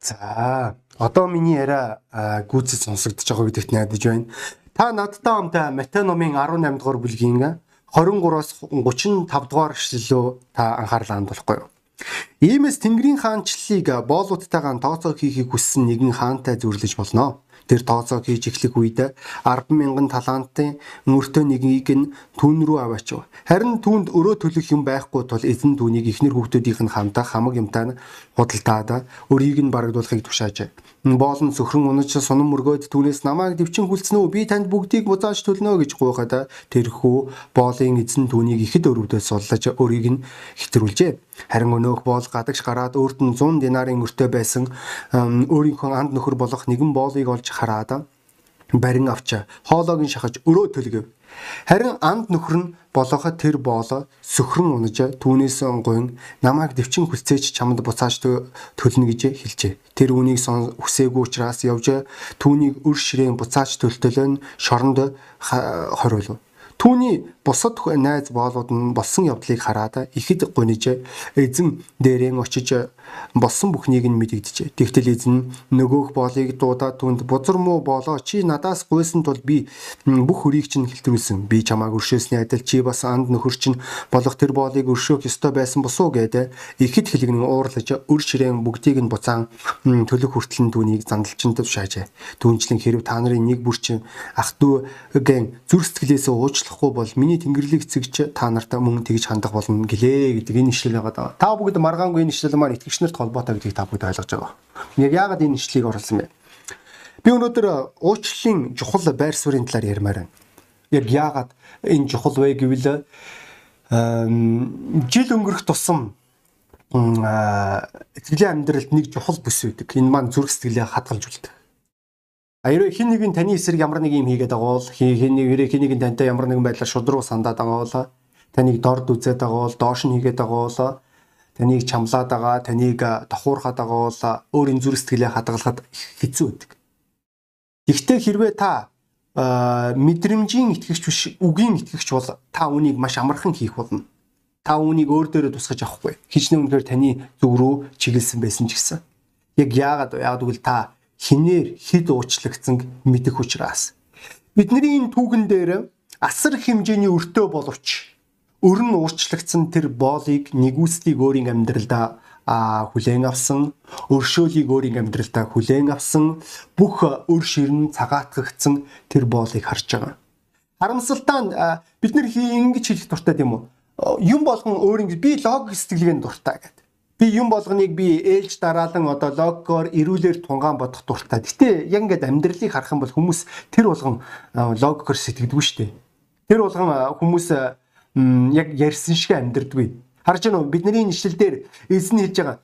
За одоо миний яриа гүйцэд сонсогдож байгаа гэдэгт найдаж байна. Та надтай хамтаа Матай номын 18 дугаар бүлгийн 23-аас 35 дугаар эшлэлөө та анхаарлаа хандуулахгүй юу? Иймээс Тэнгэрийн хаанчлалыг боолуудтайгаа тооцоо хийхийг хүссэн нэгэн хаантай зөвлөж болно тэр тооцоо хийж эхлэх үед 100000 талантын мөртөө нэгийг нь түн рүү аваачив. Харин түнд өрөө төлөх юм байхгүй тул эзэн түүнийг ихнэр хүүхдүүдийнх нь хамтаа хамаг юмтай худалдаад өрийг нь барагдуулахыг тушаажээ. Боолн сөхрөн унаж сунан мөргөөд түүнээс намайг дэвчин хүлцэн үү би танд бүгдийг буцааж төлнө гэж гуйхад тэрхүү боолын эзэн түүнийг ихэд өрөвдөө суллаж өрийг нь хэтрүүлжээ. Харин өнөөх боол гадагш гараад өөрт нь 100 динарын өртөө байсан өөрийнхөө анд нөхөр болох нэгэн боолыг олж хараад барин авч хоолойг нь шахаж өрөө төлгөв. Харин анд нөхөр нь болоход тэр боолоо сөхрөн унаж түүнээс гуйн намайг дэвчин хүлцээч чамд буцааж төлнө гэж хэлжээ. Тэр үнийг хүсээгүй учраас явж түүнийг өр ширээн буцааж төлтөлөн шоронд хориулв. Түүний бусад найз боолууд нь болсон явдлыг хараад ихэд гуниж эзэн дээрэн очиж болсон бүхнийг нь мэдэгдэжээ. Тэгтэл эзэн нөгөөх боолыг дуудаад түнд бузар муу боолоо чи надаас гуйсан тул би бүх хөрийг чинь хэлтрүүлсэн. Би чамааг өршөөсний адил чи бас анд нөхөр чинь болох тэр боолыг өршөөх ёстой байсан босуу гэдэг ихэд хэлгэн уурлаж өр ширээн бүгдийг нь буцаан төлөх хүртэл түүнийг зандалчинд тушаажээ. Түүнчлэн хэрв та нарын нэг бүр чинь ах トゥ гэн зүр сэтгэлээсээ уучлах туслахгүй бол миний тэнгэрлэг эцэгч та нартай мөн тэгж хандах болно гэлээ гэдэг энэ ишлэл байгаа даа. Та бүгд маргаангүй энэ ишлэл маань итгэгч нарт холбоотой гэдгийг та бүгд ойлгож байгаа. Яг яагаад энэ ишлэлийг оруулсан бэ? Би өнөөдөр уучлалын чухал байр суурийн талаар ярмаар байна. Яг яагаад энэ чухал вэ гэвэл жил өнгөрөх тусам эцэглийн амьдралд нэг чухал бүс үүдэг. Энэ маань зүрх сэтгэлээ хадгалж үлдэх. Аяр хин нэг нь таны эсрэг ямар нэг юм хийгээд байгаа бол хин нэг хин нэг нь тантай ямар нэгэн байдлаар шудруу сандаад байгаа бол таныг дорд үзээд байгаа бол доош нь хийгээд байгаа бол таныг чамлаад байгаа таныг тохуурхаад байгаа бол өөрийн зүрх сэтгэлээ хадгалахад хэцүү байдаг. Гэхдээ хэрвээ та мэдрэмжийн итгэгч биш үгийн итгэгч бол та үнийг маш амархан хийх болно. Та үнийг өөр дээрээ тусгаж авахгүй. Хичнээн үнэхээр таны зүг рүү чиглэсэн байсан ч гэсэн. Яг яагаад? Яагаад гэвэл та хинээр хид уучлагдсан мэдэх учраас бидний энэ түүхэн дээр асар хэмжээний өртөө боловч өр нь уучлагдсан тэр боолыг нэгүслийг өөрийн амьдралдаа а хүлээн авсан өршөөлийг өөрийн амьдралдаа хүлээн авсан бүх өр ширн цагаатгагдсан тэр боолыг харж байгаа. Харамсалтай бид нар ингэж хэлэх дуртай тийм үү? Юм болгон өөр ингэ би логик сэтгэлгээнд дуртай гэдэг. Би юм болгоныг би ээлж дараалан одоо логоор эрүүлэр тунгаан бодох дуртай. Гэтэ яг ингээд амьдралыг харах юм бол хүмүүс тэр болгон логикоор сэтгэдэггүй шүү дээ. Тэр болгон хүмүүс яг ярьсан шиг амьдрдаггүй. Харж байна уу? Бидний нэшлэл дээр эзэн хэлж байгаа.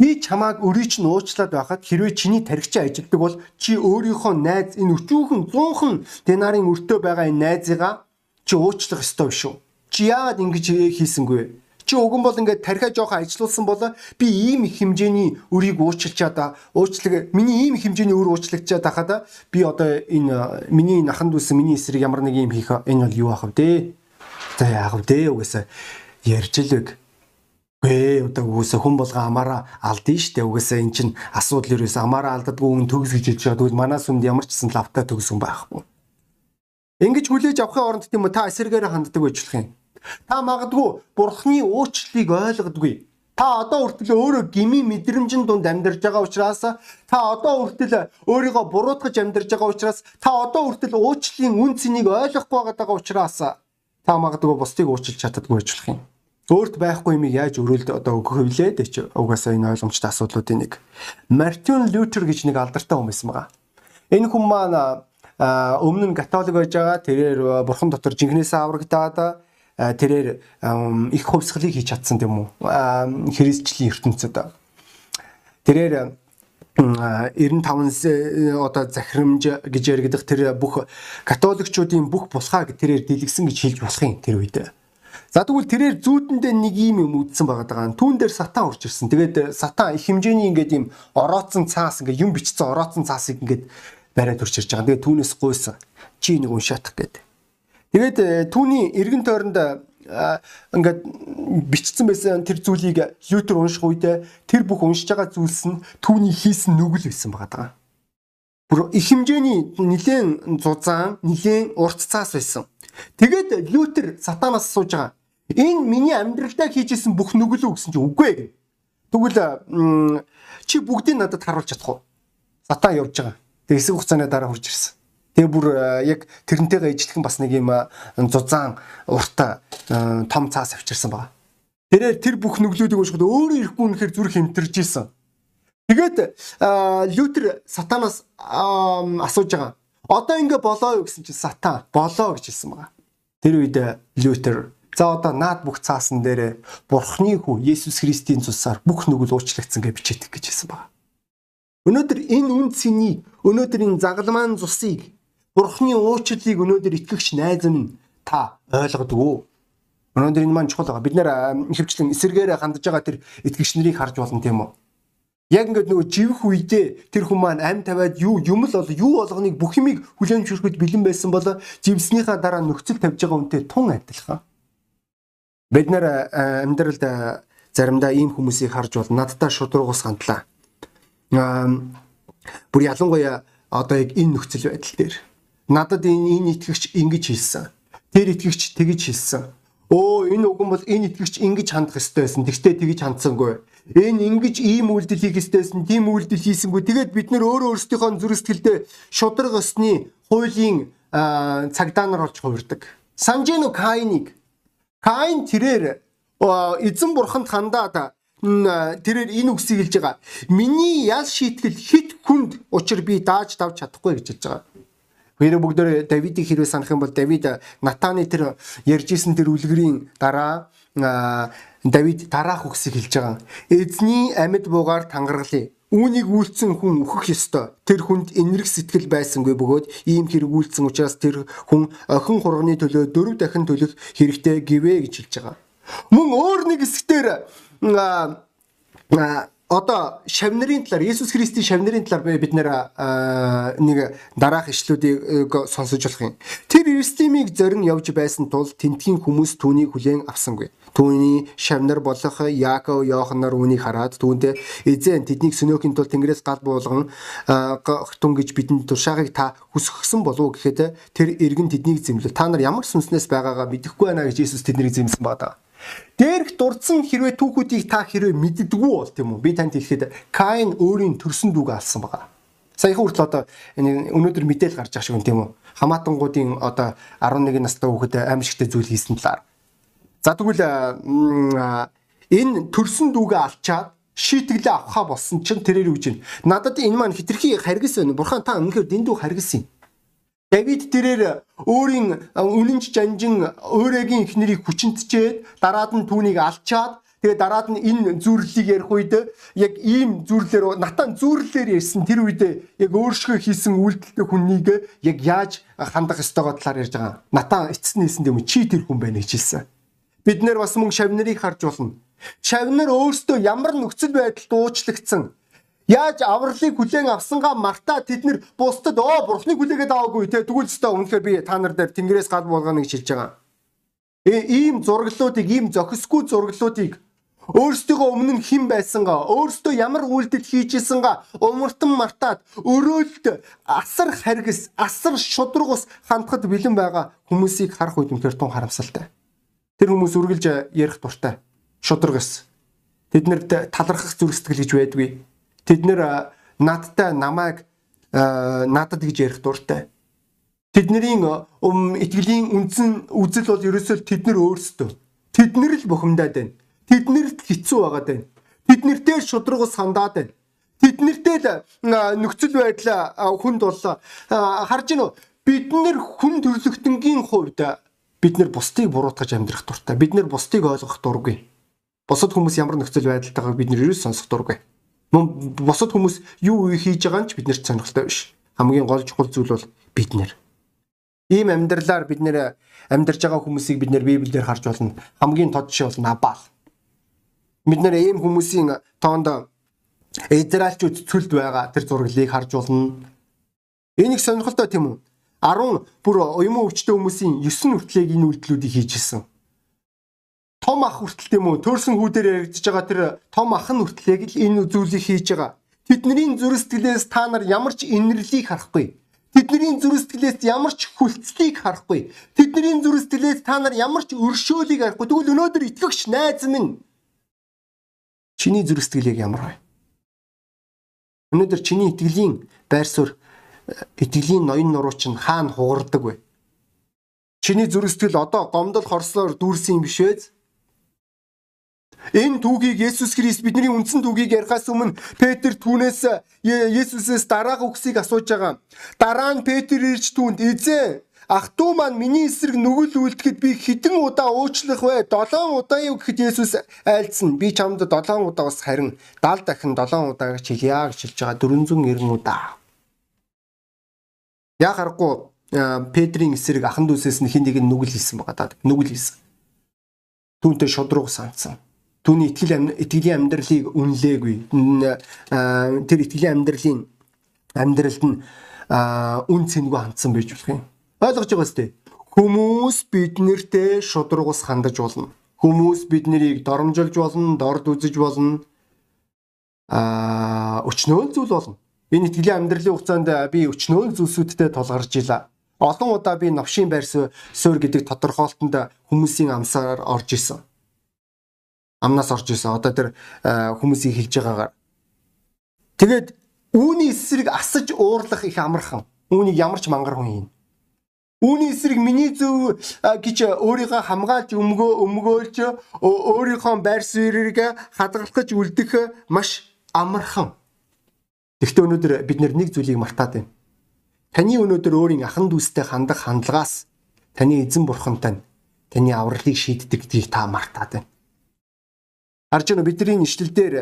Би чамааг өрий чинь уучлаад байхад хэрвээ чиний тархичаа ажилтдаг бол чи өөрийнхөө найз энэ өчүүхэн 100хан динарын өртөө байгаа энэ найзыгаа чи уучлах ёстой биш үү? Чи яагаад ингэж хийсэнгүй? Чи уган бол ингээд тархиа жоохон ажилуулсан бол би ийм их хэмжээний өрийг уучлчаад уучлаг миний ийм хэмжээний өр уучлагдчаад хахад би одоо энэ миний наханд үсэн миний эсрэг ямар нэг юм хийх энэ бол юу ах вэ? За яах вэ? Угаасаа ярьж илэг. Гээ одоо үгүйсэ хүн болго амаараа алдсан штэ үгүйсэ эн чин асуудал ерөөс амаараа алддаггүй хүн төгс гэж хэлж байгаа. Тэгвэл манаас үнд ямар ч гэсэн лавтаа төгсөн байхгүй. Ингэж хүлээж авахын оронд тийм үү та эсэргээр ханддаг байжлах юм. Та магадгүй бурхны уучлалыг ойлгодгүй. Та одоо хүртэл өөрөө гими мэдрэмжин дунд амьдарч байгаа учраас та одоо хүртэл өөрийгөө буруутгаж амьдарч байгаа учраас та одоо хүртэл уучлалын үн цэнийг ойлгохгүй байгаа учраас та магадгүй бусдыг уучлж чаддаггүй байж болох юм. Өөрт байхгүй юмыг яаж өрөөлд одоо өгөх вүлээ гэж угаасаа энэ ойлгомжтой асуудлуудын нэг. Мартин Лютер гэж нэг алдартай байсан байгаа. Энэ хүн маань өмнө нь католик байж байгаа. Тэрээр бурхан дотор жинхнээсээ аврагдаад тэрээр их хувьсгалыг хийж чадсан тийм үү христчлийн ертөнцид тэрээр 95 одоо захирамж гэж яригдах тэр бүх католикчуудын бүх булхааг тэрээр дэлгэсэн гэж хэлж болох юм тэр үед. За тэгвэл тэрээр зүүдэндээ нэг юм юм үдсэн байгаа даа. Түүн дээр сатан урж ирсэн. Тэгээд сатан их хэмжээний ингээд юм орооцсон цаас ингээд юм бичсэн орооцсон цаасыг ингээд бариад урж ирж байгаа. Тэгээд түүнээс гуйсан. Чи нэг уншаатах гэдэг. Тэгээд э, түүний эргэн тойронд э, ингээд бичсэн байсан тэр зүйлийг Лютер унших үедээ тэр бүх уншиж байгаа зүйлс нь түүний хийсэн нүгэл байсан байгаа даа. Бүр их хэмжээний нэгэн зузаан, нэгэн урт цаас байсан. Тэгээд Лютер сатанаас асууж байгаа. Энэ миний амьдралдаа хийжсэн бүх нүгэл үү гэсэн чинь үгүй ээ. Тэгвэл чи бүгдийг надад харуулж чадах уу? Сатан явж байгаа. Тэг хэсэг хугацааны дараа хурж ирсэн. Тэгээ бүр яг тэрнтэйгээ ижилхэн бас нэг юм зузаан урта том цаас авчирсан байгаа. Тэрээр тэр бүх нүглүүдийг уншихад өөрөө ирэхгүй үнэхээр зүрх хэмтэрж исэн. Тэгээд Лютер сатанаас асууж байгаа. Одоо ингэ болоо юу гэсэн чинь сатан болоо гэж хэлсэн байгаа. Тэр үед Лютер за одоо наад бүх цаасан дээр Бурхны хүү Есүс Христийн цусаар бүх нүгэл уучлагдсан гэж бичээдэг гэж хэлсэн байгаа. Өнөөдөр энэ үн цэнийг өнөөдөр энэ загалмаан цусыг Бурхны уучлалыг өнөөдөр итгэгч найз минь та ойлгодгоо. Өнөөдөр энэ маань чухал байгаа. Бид нэр ихэвчлэн эсэргээр хандж байгаа тэр итгэгч нарыг харж болно тийм үү? Яг ингээд нөгөө живх үедээ тэр хүн маань ам тавиад юу юм л бол юу болгоныг бүх юмыг хүлээн зөвшөөрөхөд бэлэн байсан бол живснийхаа дараа нөхцөл тавьж байгаа үнтэй тун адилхан. Бид нэр амьдралд заримдаа ийм хүмүүсийг харж бол надтай шудрагус хандлаа. Аа бүр ялангуяа одоо яг энэ нөхцөл байдал дээр надад энэ итгэгч ингэж хэлсэн. Тэр итгэгч тэгж хэлсэн. Өө энэ үгэн бол энэ итгэгч ингэж хандах ёстой байсан. Тэгтээ тэгж хандсангүй. Энэ ингэж ийм үйлдэл хийх ёстой байсан. Тийм үйлдэл хийсэнгүй. Тэгээд бид нөр өөрөө өөрсдийнхөө зүрх сэтгэлдээ шудраг өсний хуулийн цагдаа нар болж хувирдаг. Санжино Каиныг Каин тэрээр эзэн бурханд хандаад тэрээр энэ үгсийг хэлж байгаа. Миний ял шийтгэл хит хүнд учир би дааж давж чадахгүй гэж хэлж байгаа. Хоёроо бүгдөө Давидыг хэрвээ санах юм бол Давид Натаны тэр ярьжсэн тэр үлгэрийн дараа Давид дараах үгсийг хэлж байгаа. Эзний амьд буугаар тангаргалыг Үүнийг үйлцэн хүн өөхөх ёстой. Тэр хүнд энэрх сэтгэл байсангүй бөгөөд ийм хэрэг үйлцэн учраас тэр хүн охин хурганы төлөө дөрөв дахин төлөх хэрэгтэй гэвэ гэж хэлж байгаа. Мөн өөр нэг хэсгээр одоо шавнырын талаар Иесус Христийн шавнырын талаар бид нэр нэг дараах ишлүүдийг сонсож болох юм. Тэр Иерусалимыг зорин явж байсан тул тентгийн хүмүүс түүнийг хүлээн авсангүй. Түүний шавнар болох Яаков, Йохан нар үүнийг хараад түүндээ эзэн тэднийг сөнөөхийн тул Тэнгэрээс гал буулган тун гэж бидэнд туршаагыг та хүсгсэн болов гэхэд тэр иргэн тэднийг зэмлэл. Та нар ямар сүнснээс байгаагаа мэдэхгүй байна гэж Иесус тэднийг зэмсэн байна. Дээрх дурдсан хэрвээ түүхүүдийг та хэрвээ мэддэггүй бол тийм үү? Би танд хэлэхэд Каин өөрийн төрсөн дүүгээ алсан байгаа. Саяхан хүртэл одоо өнөөдөр мэдээл гарч байгаа шиг юм тийм үү? Хамаатангуудын одоо 11 настай хүүхэд аимшигтэй зүйл хийсэн талаар. За тэгвэл энэ төрсөн дүүгээ алчаад шийтгэлээ авахаа болсон чинь тэрээр үгж байна. Надад энэ маань хитрхи харгас байна. Бурхан та өмнөхөр дэндүү харгас юм. Давид тэрээр өөрийн үнэнч жанжин өөрөөгийн эхнэрийг хүчинтчээд дараад нь түүнийг алчаад тэгээ дараад нь энэ зүрлэлийг ярих үед яг ийм зүрлэлээр натан зүрлэлээр ярьсан тэр үед яг өөршгөө хийсэн үйлдэлтэй хүнийг яг яаж хандах ёстойгоо талаар ярьж байгаа. Натан эцэс нээсэн юм чи тэр хүн байна гэж хэлсэн. Бид нэр бас мөн шавнарыг харж болно. Шавнар өөртөө ямар нөхцөл байдалд уучлагдсан Яаж авралыг хүлээн авсангаа мартаа тэд нэр бусдад оо бурхныг хүлээгээд аваагүй те тэгвэл өстой үнэхээр би та нар дээр тэнгэрээс гал болгоно гэж хэлж байгаа. Э ийм зураглуудыг ийм зохисгүй зураглуудыг өөрсдөө өмнө нь хэн байсангаа өөрсдөө ямар үйлдэл хийжсэнгаа умартан мартаад өрөөлт асар харгас асар шудрагус хандхад бэлэн байгаа хүмүүсийг харах үед үнэхээр тун харамсалтай. Тэр хүмүүс үргэлж ярих дуртай. Шудрагас. Тэднэрт талархах зүрх сэтгэл гэж байдгүй Тэд нэр надтай намайг надад гэж ярих дуртай. Тэдний итгэлийн үндсэн үзэл бол ерөөсөө тэд нар өөрсдөө. Тэд нар л бухимдаад байна. Тэднэрт хэцүү байгаад байна. Тэднэртэй шудрагус сандаад байна. Тэднэртэй л нөхцөл байдал хүнд боллоо. Харж гинөө бид нэр хүн төрлөختөнгийн хувьд бид нэр бусдыг буруутгаж амьдрах дуртай. Бид нэр бусдыг ойлгох дургүй. Бусад хүмүүс ямар нөхцөл байдалтайгаа бид нэр ерөөс сонсох дургүй. Бусад хүмүүс юу хийж байгаа нь ч биднэрт сонирхолтой биш. Хамгийн гол чухал зүйл бол бид нэр. Ийм амьдралаар бид нэр амьдарч байгаа хүмүүсийг бид нэр Библиэр харж болно. Хамгийн тод жишээ бол Набал. Бид нэр ийм хүмүүсийн тоонд Израильчууд цүлд байгаа тэр зураглыг харж болно. Энэ их сонирхолтой тийм үү? 10 бүр уян өвчтөе хүмүүсийн 9 нүртлэг энэ үйлдэлүүдийг хийж исэн. Том ах хүртэл тийм үү төрсэн хүүдээр яригдж байгаа тэр том ах нь хүртэл яг л энэ зүйлийг хийж байгаа. Тэдний зүрх сэтгэлээс та нар ямар ч инэрлийг харахгүй. Тэдний зүрх сэтгэлээс ямар ч хүлцлийг харахгүй. Тэдний зүрх сэтгэлээс та нар ямар ч өршөөлийг харахгүй. Тэгвэл өнөөдөр итгэгч найз минь чиний зүрх сэтгэлийг ямар вэ? Өнөөдөр чиний итгэлийн байр суурь итгэлийн ноён нуруу чинь хаана хугардаг вэ? Чиний зүрх сэтгэл одоо гомдол хорслоор дүүрсэн юм биш үү? Энэ түүхийг Есүс Христ бидний үндсэн түүхийг ярихаас өмнө Петр түүнээс Есүсээс дараах үгсийг асууж байгаа. Дараа нь Петр ирж түүнд эзэн ах トゥ маань миний эсрэг нүгэл үлдэхэд би хэдэн удаа уучлах вэ? 7 удаа юу гэхэд Есүс айлцсан. Би чамд 7 удаа бас харин 70 дахин 7 удаа гэж хэлье гэж хэлж байгаа 490 удаа. Яг харахгүй Петрийн эсрэг ахан дүүсээс нь хин нэг нүгэл хийсэн байгаа даа. Нүгэл хийсэн. Түүнтэй шудрууг санацсан. Түүний итгэл итгэлийн амьдралыг үнэлээгүй. Тэр итгэлийн амьдралын амьдралд нь үн цэнгүй хандсан байж болох юм. Ойлгож байгаа сте. Хүмүүс биднэртэй шудрагус хандаж болно. Хүмүүс биднийг доромжилж болно, дорд үзэж болно. Аа, өчнөөл зүйл болно. Энэ итгэлийн амьдралын хугацаанд би өчнөөл зүйлсүүдтэй тулгарч ила. Олон удаа би новшийн байр суурь гэдэг тодорхойлолтонд хүмүүсийн амсаар орж исэн. Амнаас орж исэн. Одоо тэр хүмүүсийг хэлж байгаагаар. Тэгээд үүний эсрэг асаж уурлах их амархан. Үүнийг ямар ч мангар хүн юм. Үүний эсрэг миний зөв гэж өөрийгөө хамгаалж өмгөө өмгөөлж өөрийнхөө байр суурийг хадгалах үлдэх маш амархан. Гэхдээ өнөөдөр бид нэг зүйлийг мартаад байна. Таны өнөөдөр өөрийн ахан дүүстэй хандах хандлагаас таны эзэн бурхантай таны авралыг шийддэг гэдгийг та мартаад байна. Харж байна бидний нэшлэл дээр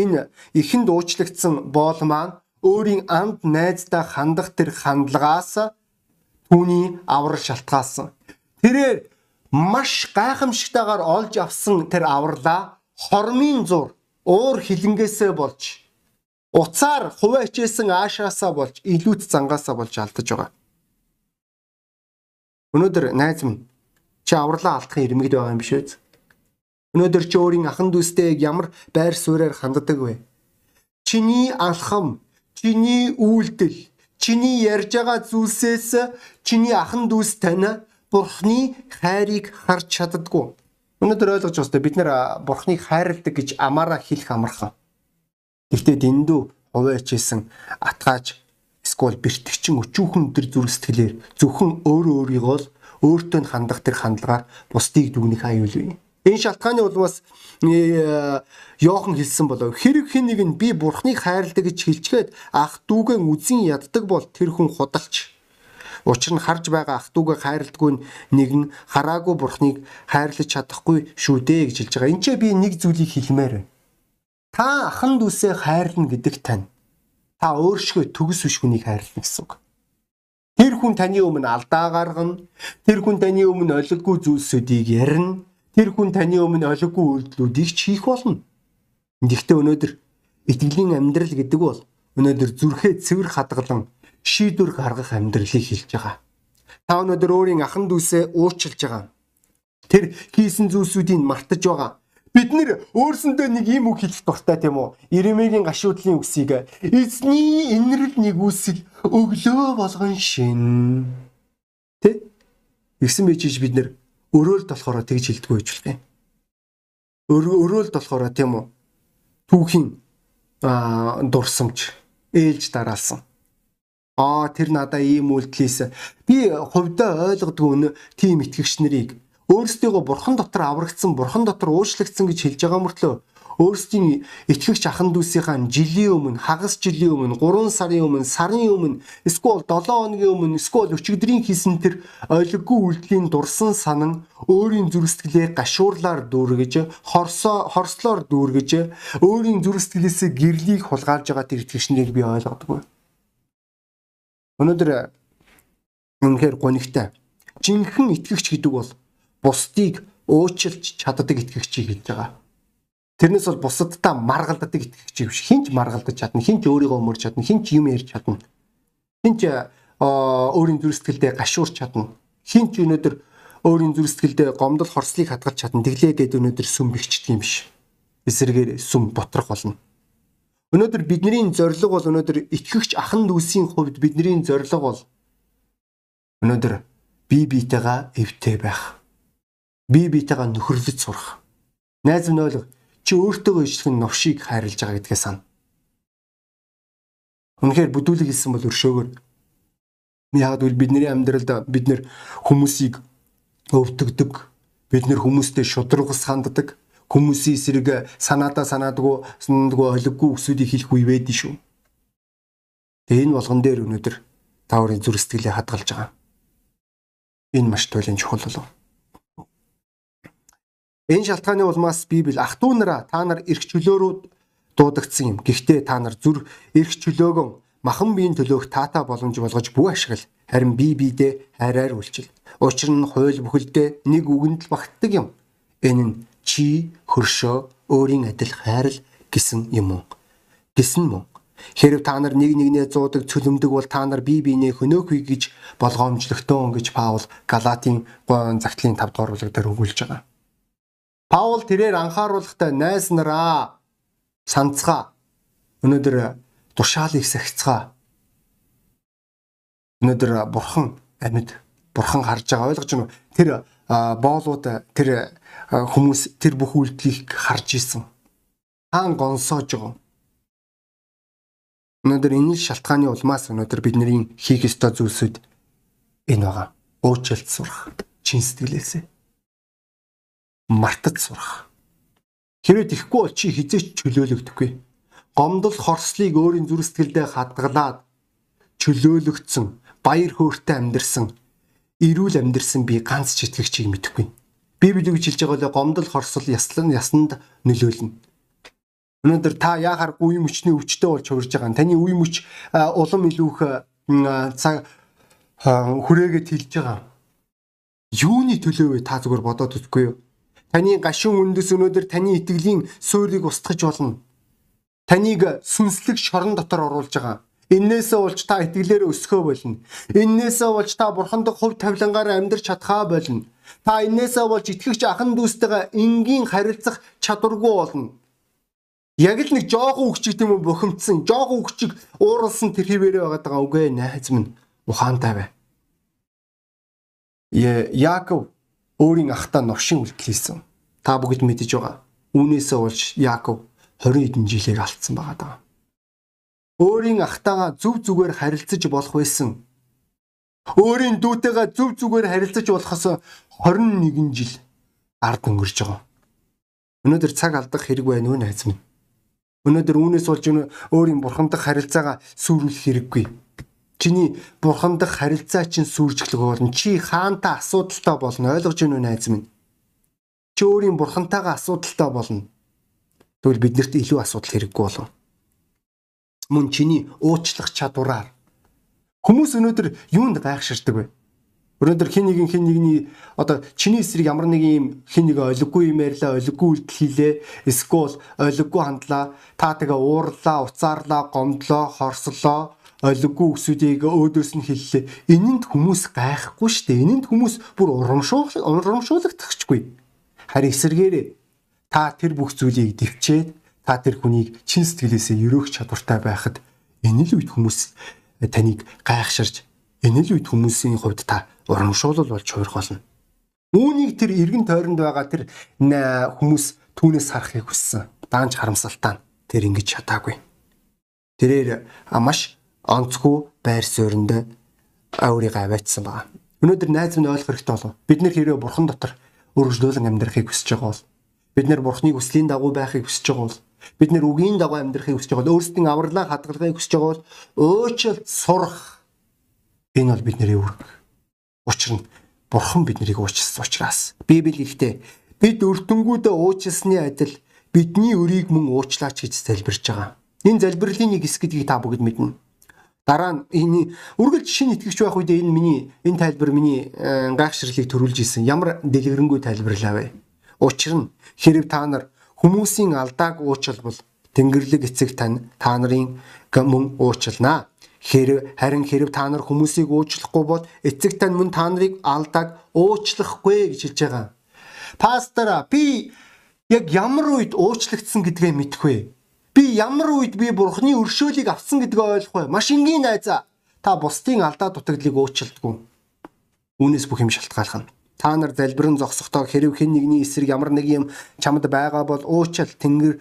энэ ихэнд уучлагдсан боол маань өөрийн анд найздаа хандах тэр хандлагаас түүний аврал шалтгаалсан. Тэрээр маш гайхамшигтайгаар олж авсан тэр авралаа хормын зур уур хилэнгээсээ болж Уцаар хуваачээсэн аашаасаа болж илүүт зангаасаа болж алдаж байгаа. Өнөөдөр найз минь чи авралаа алдахын ирмэгд байгаа юм биш үү? Өнөөдөр чи өөрийн ахан дүүстэй ямар байр суурьаар ханддаг вэ? Чиний алхам, чиний үйлдэл, чиний ярьж байгаа зүйлсээс чиний ахан дүүс тань Бурхны хайрыг харж чаддгүй. Өнөөдөр ойлгож байна. Бид нэр Бурхныг хайрладаг гэж амаараа хэлэх амархан. Гэхдээ дэндүү хувайчээсэн атгааж эсвэл бэртгчин өчүүхэн төр зүрх сэтгэлээр зөвхөн өөрөө өөрийгөө л өөртөө хандах тэр хандлагаар бусдыг дүгнэх аюул бий. Энэ шалтгааны улмаас Йохан хэлсэн болов хэрэг хэн нэг нь би бурхныг хайрладаг гэж хэлчихэд ах дүүгэн үзэн яддаг бол тэр хүн худалч. Учир нь харж байгаа ах дүүгээ хайрладгүй нэгэн хараагүй бурхныг хайрлаж чадахгүй шүү дээ гэж хэлж байгаа. Энд ч би нэг зүйлийг хэлмээр байна. Та ахан дүүсээ хайрлна гэдэг тань. Та өөршгөө төгс биш хүнийг хайрлна гэсэн үг. Тэр хүн таны өмнө алдаа гаргана. Тэр хүн таны өмнө олиггүй зүйлсүүдийг ярина. Тэр хүн таны өмнө олиггүй үйлдэлүүдийг ч хийх болно. Гэхдээ өнөөдөр итгэлийн амьдрал гэдэг бол өнөөдөр зүрхээ цэвэр хадгалан шийдвэр гаргах амьдралыг хэлж байгаа. Та өнөөдөр өөрийн ахан дүүсээ уучлж байгаа. Тэр хийсэн зүйлсүүдийг мартаж байгаа. Бид нэр өөрсөндөө нэг юм үг хэлэх дуртай тийм үү? Иремегийн гашуудлын үгсийг эзний инрэл нэгүсэл өглөө болгон шин. Тэ? Ирсэн байж бид нэр өрөөлд болохоор тэгж хэлдэггүй байж болох юм. Өрөөлд болохоор тийм үү? Түүхийн дурсамж ээлж дараалсан. Аа тэр надаа ийм үйлдэлээс би хувьдаа ойлгодгүй нэ тийм итгэгч нарыг өөрсдийгөө бурхан дотор аврагдсан, бурхан дотор уучлагдсан гэж хэлж байгаа мөртлөө өөрсдийн итгэгч ахан дүүсийнхаа жилийн өмнө, хагас жилийн өмнө, 3 сарын өмнө, сарын өмнө, эсвэл 7 хоногийн өмнө, эсвэл өчигдрийн хийсэн тэр ойлггүй үйлдэлийн дурсан санан өөрийн зүрх сэтгэлээ гашуурлаар дүүргэж, хорсоо хорслоор дүүргэж, өөрийн зүрх сэтгэлээсээ гэрлийг хулгайлж байгаа тэр итгэгчнийг би ойлгодоггүй. Өнөөдөр үнэхээр гонигтай. Жинхэнэ итгэгч гэдэг бол бусдыг уучлж чаддаг итгэгчийг хэлж байгаа. Тэрнээс бол бусадтай маргалддаг итгэгч биш. Хинч маргалдаж чадна, хинч өөрийгөө өмөрч чадна, хинч юм ярьж чадна. Хинч өөрийн зүрх сэтгэлдээ гашуурч чадна. Хинч өнөөдөр өөрийн зүрх сэтгэлдээ гомдол хорслыг хадгалж чадна. Тэглээ гэд өнөөдөр сүм бихчдэг юм биш. Эсрэгээр сүм бутрах болно. Өнөөдөр бидний зорилго бол өнөөдөр итгэгч ахан дүүсийн хувьд бидний зорилго бол өнөөдөр бие биетэйгээ эвтэй байх. Бие биетэйгээ нөхөрлөж сурах. Найз минь ойлго чи өөртөөгөө ичлэх нь новшийг хайрлаж байгаа гэдгээ сана. Үнэхээр бүдүүлэг хэлсэн бол өршөөгөр яг үл бидний амьдралд бид нэр хүмүүсийг өвдөгдөг бид нэр хүмүүстэй шудрагс ханддаг хүмүүсийн эсрэг санаатаа санаадгүй санаадгүй олиггүй үсүүдийг хийх үе байдэн шүү. Тэгээ энэ болгон дээр өнөөдөр та өөрийн зүрх сэтгэлээ хадгалж байгаа. Энэ маш туйлын чухал болов. Энэ шалтгааны улмаас Библи ах トゥ нараа та нар эрх чөлөөрөө дуудагдсан юм. Гэхдээ та нар зүр эрх чөлөөгөн махан биеийн төлөөх таата боломж болгож бүх ашигла харин бие биедээ хайраар үйлчил. Учир нь хууль бүхэлдээ нэг үгэнд л багтдаг юм. Энэ нь чи хөршөө өөрийн адил хайрл гэсэн юм уу? Гэсэн мөн. Хэрв та нар нэг нэгнээ зуудаг цөлмдөг бол та нар бие биенээ хөнөөхүй гэж болгоомжлогтөө гэж Паул Галатийн 3 загтлын 5 дугаар бүлэг дээр өгүүлж байгаа. Паул тэрээр анхааруулгатай найз нараа санацгаа өнөөдөр тушаалыг сахицгаа өнөөдөр бурхан амьд бурхан харж байгаа ойлгож байна уу? Тэр боолууд тэр хүмүүс тэр бүх үйлдэлийг харж исэн. Хаан гонсоож байгаа. Өнөөдөр энэ шалтгааны улмаас өнөөдөр бидний хийх ёстой зүйлсүүд энэ байгаа. Өөчлөлт сурах, чин сэтгэлээсээ мартаж сурах. Хэрвээ тэхгүй бол чи хизээч чөлөөлөгдөхгүй. Гомдол хорслыг өөрийн зүрх сэтгэлдээ хадгалаад чөлөөлөгдсөн, баяр хөөртэй амьдэрсэн, эрүүл амьдэрсэн би ганц ч итгэгчийг мэдэхгүй. Библи гэж хэлж байгаа л гомдол хорсол яслан ясанд нөлөөлнө. Өнөөдөр та яахаар үе мөчний өвчтөй болж хувирж байгаа. Таны үе мөч улам илүүх цаг хүрээгээд хэлж байгаа. Юуны төлөө вэ та зүгээр бодоод үзгүй юу? Таны гашуун үндэс өнөөдөр таны итгэлийн суурийг устгаж болно. Таныг сүнслэг шорон дотор оруулж байгаа. Иннээсээ болж та итгэлээр өсгөө болно. Иннээсээ болж та бурхандаг хувь тавилангаар амьдрч чадхаа болно. Та иннээсээ болж итгэгч ахан дүүстэйгээ энгийн харилцах чадваргүй болно. Яг л нэг жоохон үгчиг тийм үү бухимдсан, жоохон үгчиг ууралсан тэр хിവэрэ байгаа даа үгүй найз минь ухаантай бай. Яаков өөрийн ахтаа новшин үлдэл хийсэн. Та бүгд мэдэж байгаа. Үүнээсээ болж Яаков 20 хэдэн жилийг алдсан байгаа даа өөрийн ахтайгаа зүв зүгээр харилцаж болох байсан. Өөрийн дүүтэйгээ зүв зүгээр харилцаж болохоос 21 жил ард өнгөрч байгаа. Өнөөдөр цаг алдах хэрэг байна уу найз минь? Өнөөдөр үүнээс болж өөрийн бурхандах харилцаагаа сүрүүлэх хэрэггүй. Чиний бурхандах харилцаа чинь сүржиглэх болно. Чи хаантай асуудалтай болно. Ойлгож байна уу найз минь? Чи өөрийн бурхантайгаа асуудалтай болно. Тэгвэл биднэрт илүү асуудал хэрэггүй болов мөн чиний уучлах чадвараар хүмүүс өнөөдөр юунд гайхширдаг вэ? Өнөөдөр хин нэгэн хин нэгний одоо чиний эсрэг ямар нэг юм хин нэг олиггүй юм ярьлаа, олиггүй үйлдэл хийлээ, эсвэл олиггүй хандлаа, та тэгээ уурлаа, уцаарлаа, гомдлоо, хорслоо, олиггүй үсүүдийг өөдөөс нь хэллээ. Энэнд хүмүүс гайхгүй шүү дээ. Энэнд хүмүүс бүр урамшуул урамшуулагдчихгүй. Харин эсэргээрээ та тэр бүх зүйлийг дэвчээд та тэр хүнийг чин сэтгэлээсээ өрөөх чадвартай байхад энэ л үед хүмүүс таныг гайхширж энэ л үед хүмүүсийн хувьд та урамшуулал болж хуурах болно. Үүнийг тэр эргэн тойронд байгаа тэр хүмүүс түүнээс харахыг хүссэн. Даанч харамсалтай тэр ингэж чадаагүй. Тэрээр маш онцгүй байр суурьнд өөрийгөө аваачсан байна. Өнөөдөр найз минь ойлгох хэрэгтэй болов. Бид нэр хэрэг бурхан дотор өргөжлүүлэн амьдрахыг хүсэж байгаа бол бид нэр бурханы хүслийн дагуу байхыг хүсэж байгаа бол бид нэр үгийн дагуу амьдрахыг хүсэж байгаа бол өөрсдийн авралаа хадгалахыг хүсэж байгаа бол өөчлөлт сурах энэ бол бидний үүрэг. Учир нь бурхан биднийг уучлсан учраас Библи хэлэхдээ бид өртөнгүүдээ уучлсны адил бидний өрийг мөн уучлаач гэж залбирч байгаа. Энэ залбирлын нэг хэсэг гэдгийг та бүгд мэднэ. Дараа нь энэ үргэлж шинэ итгэвч байх үед энэ миний энэ тайлбар миний э, гайхширлыг төрүүлж исэн. Ямар дэлгэрэнгүй тайлбарлаа вэ? Учир нь хэрэг та нар Хүмүүсийн алдааг уучлбал Тэнгэрлэг эцэг тань та нарын мөн уучлнаа. Хэрв харин хэрв та нар хүмүүсийг уучлахгүй бол эцэг тань мөн та нарыг алдааг уучлахгүй гэж хэлж байгаа. Пастора би яг ямар үед уучлагдсан гэдгээ мэдхгүй. Би ямар үед би бурхны өршөөлийг авсан гэдгээ ойлгохгүй. Маш энгийн найзаа. Та бусдын алдаа дутагдлыг уучлалтгүй. Үүнээс бүх юм шалтгаална. Та нар залбирэн зогсохдоо хэрв хэн нэгний эсрэг ямар нэг юм чамд байгаа бол уучил тэнгэр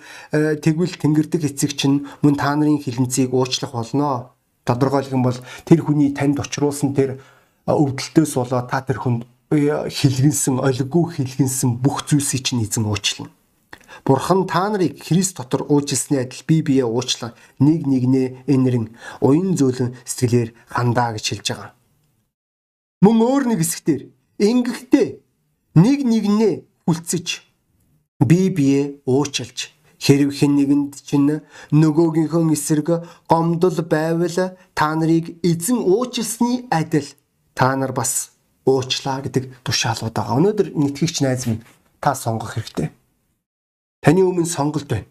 тэгвэл тэнгэрдэг эцэг чинь мөн та нарын хилэнцгийг уучлах болно тодорхойлох юм бол тэр хүний танд очруулсан тэр өвдөлтөөс болоод та тэр хүнд хилгэнсэн, олиггүй хилгэнсэн бүх зүйлсийг чинь эзэн уучлана. Бурхан та нарыг Христ дотор уужилсны адил бие бие уучлаа. Нэг нэгнээ энэрэн уян зөөлөн сэтгэлээр хандаа гэж хэлж байгаа. Мөн өөр нэг хэсгээр ингэхдээ нэг нэгнээ хүлцэж бие бие уучлж Хэрв хэн нэгэнд чинь нөгөөгийнхөө эсрэг гомдол байвал та нарыг эзэн уучлсны адил та нар бас уучлаа гэдэг тушаалууд байгаа. Өнөөдөр нэтгэгч найз минь та сонгох хэрэгтэй. Таны өмнө сонголт байна.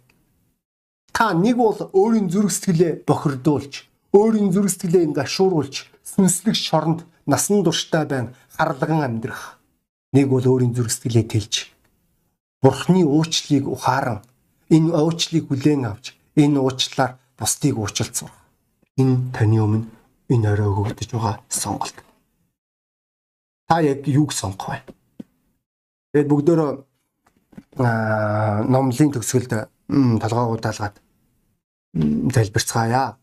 Та нэг бол өөрийн зүрх сэтгэлээ бохирдуулж, өөрийн зүрх сэтгэлээ гашууруулж, сүнслэг шоронд насан туршдаа байна харлаган амьдрах. Нэг бол өөрийн зүрх сэтгэлээ тэлж, Бурхны уучлалыг ухааран энэ уучлалыг хүлээн авч энэ уучлалаар бусдыг уучлалцсан. Энэ таны өмнө энэ орой өгөгдөж байгаа сонголт. Та яг юуг сонгох вэ? Тэгээд бүгдөө номлын төгсгөлд толгоо удаалгаад залбирцгаая.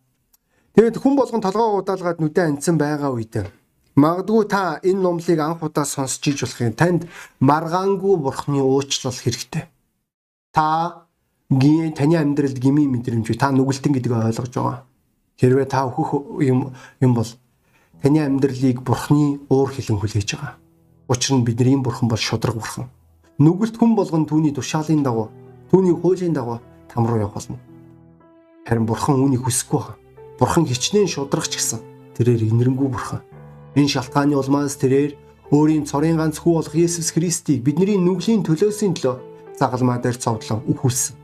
Тэгээд хүн болгон толгоо удаалгаад нүдэн анцсан байгаа үед магадгүй та энэ номлыг анх удаа сонсч иж болох юм танд маргаангүй бурхны уучлал хэрэгтэй. Та гийн таны амьдралд гмийн мэдрэмж та нүгэлтэн гэдгийг ойлгож байгаа. Хэрвээ та өөхөх юм юм бол таны амьдралыг бурхны уур хилэн хүлээж байгаа. Учир нь бидний бурхан бол шудраг бурхан. Нүгэлт хүн болгон түүний тушаалын дагуу, түүний хуулийн дагуу там руу явах болно. Харин бурхан үүнийг хүсэхгүй байна. Бурхан хичнээн шудрагч гэсэн. Тэрээр инэрэнгүй бурхан. Энэ шалтгааны улмаас тэрээр өөрийн цорын ганц хүү болох Есүс Христийг бидний нүглийн төлөөсийн төлөө загалмаа дээр цовдлон үхүүлсэн.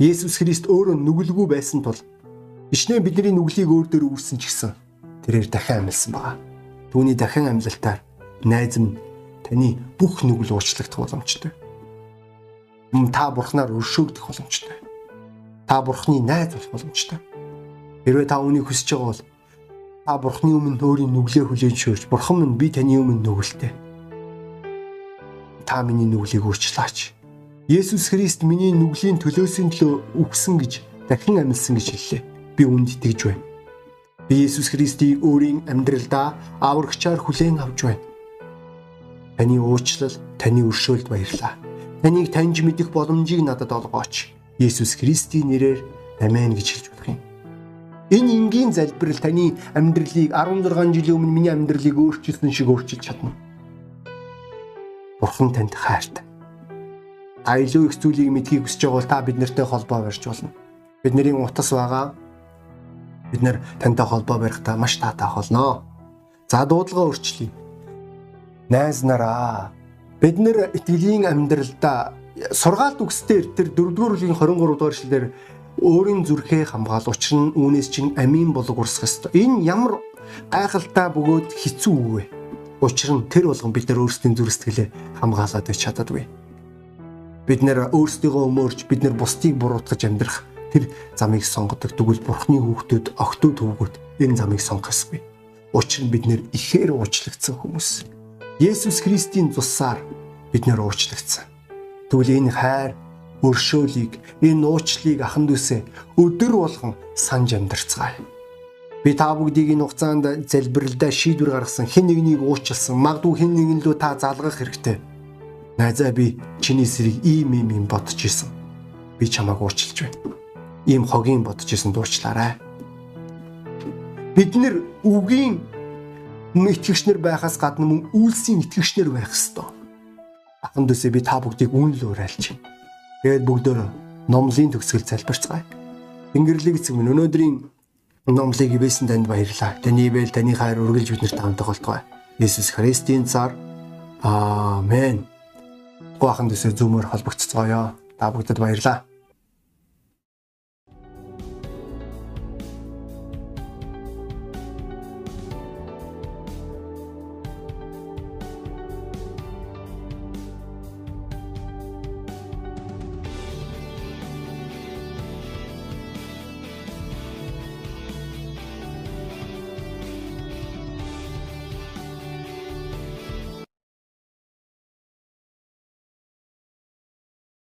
Есүс Христ өөрөө нүгэлгүй байсан тул ичнээ бидний нүглийг өөр дөр үүссэн ч гэсэн тэрээр дахин амьлсан байна. Түүний дахин амьлалтаар найз минь таны бүх нүгэл уучлагдах боломжтой. Мөн та бурхнаар өршөөгдөх боломжтой. Та бурхны найз болох боломжтой. Хэрвээ та үүнийг хүсэж байгаа бол та бурхны өмнө өөрийн нүглээ хүлээн шөөрч бурхан минь би таны өмнө нүгэлтэй. Та миний нүглийг уучлаач Есүс Христ миний нүглийн төлөөсийн төлөө үгсэн гэж дахин амьдсан гэж хэллээ. Би үүнд итгэж байна. Би Есүс Христийг өөрийн амьдралдаа аврагчаар хүлээн авч байна. Таны уучлал, таны өршөөлд баярлаа. Таныг таньж мэдэх боломжийг надад олгооч. Есүс Христийн нэрээр амен гэж хэлж болох юм. Энэ энгийн залбирал таны амьдралыг 16 жилийн өмнө миний амьдралыг өөрчилсөн шиг өөрчилж чадна. Бурхан танд хайртай та илүү их зүйлийг мэдхийг хүсэж байгаа бол та бид нартай холбоо барьж болно. Бидний утас байгаа. Бид нэр тантай холбоо барихтаа маш таатай болно. За дуудлага өөрчлөе. Найз нараа бид нэр итгэлийн амьдралдаа сургаалт үгсдэр тэр 4-р бүлгийн 23 дугаар эшлэлээр өөрийн зүрхээ хамгаал учир нь үүнээс чинь амийн болог урсах ёстой. Энэ ямар гайхалтай бөгөөд хэцүү вэ? Учир нь тэр болгон бид нар өөрсдийн зүрх сэтгэлээ хамгаалаад байж чаддаггүй бид нэр өөрсдийгөө өмөрч бид нэр бусдыг буруутгаж амьдрах тэр замыг сонгодог тэгвэл бурхны хүүхдүүд огтуд төвгүүд энэ замыг сонгох ёсгүй. Учир нь бид нэр ихээр уучлагдсан хүмүүс. Есүс Христийн цусаар бид нэр уучлагдсан. Тэгвэл энэ хайр өршөөлийг энэ уучлалыг ахан дүүсээ өдөр болгон санаж амьдарцгаая. Би та бүгдийг энэ хугацаанд залбиралдаа шийдвэр гаргасан хэн нэгнийг уучлсан магадгүй хэн нэгэн лөө та залгах хэрэгтэй Найзаа би чиний сэрийг ийм ийм юм бодож исэн. Би чамааг уучлж байна. Ийм хогийн бодож исэн дуучлаарай. Бид нэр үгийн итгэгчнэр байхаас гадна мөн үйлсийн итгэгчнэр байх ёстой. Ахан дүүсээ би та бүгдийг үнэл уриалж байна. Тэгээд бүгдөө номлын төгсгөл залбирцгаая. Тэнгэрлэг эцэг минь өнөөдрийн номлыг ивэсэн танд баярлалаа. Таны ивэл таны хайр үргэлж биднэрт хамтдах болтугай. Есүс Христийн цаар. Аамен. Гуахан дэсээ зүүмөр холбогдцгоё. Та бүгдэд баярлалаа.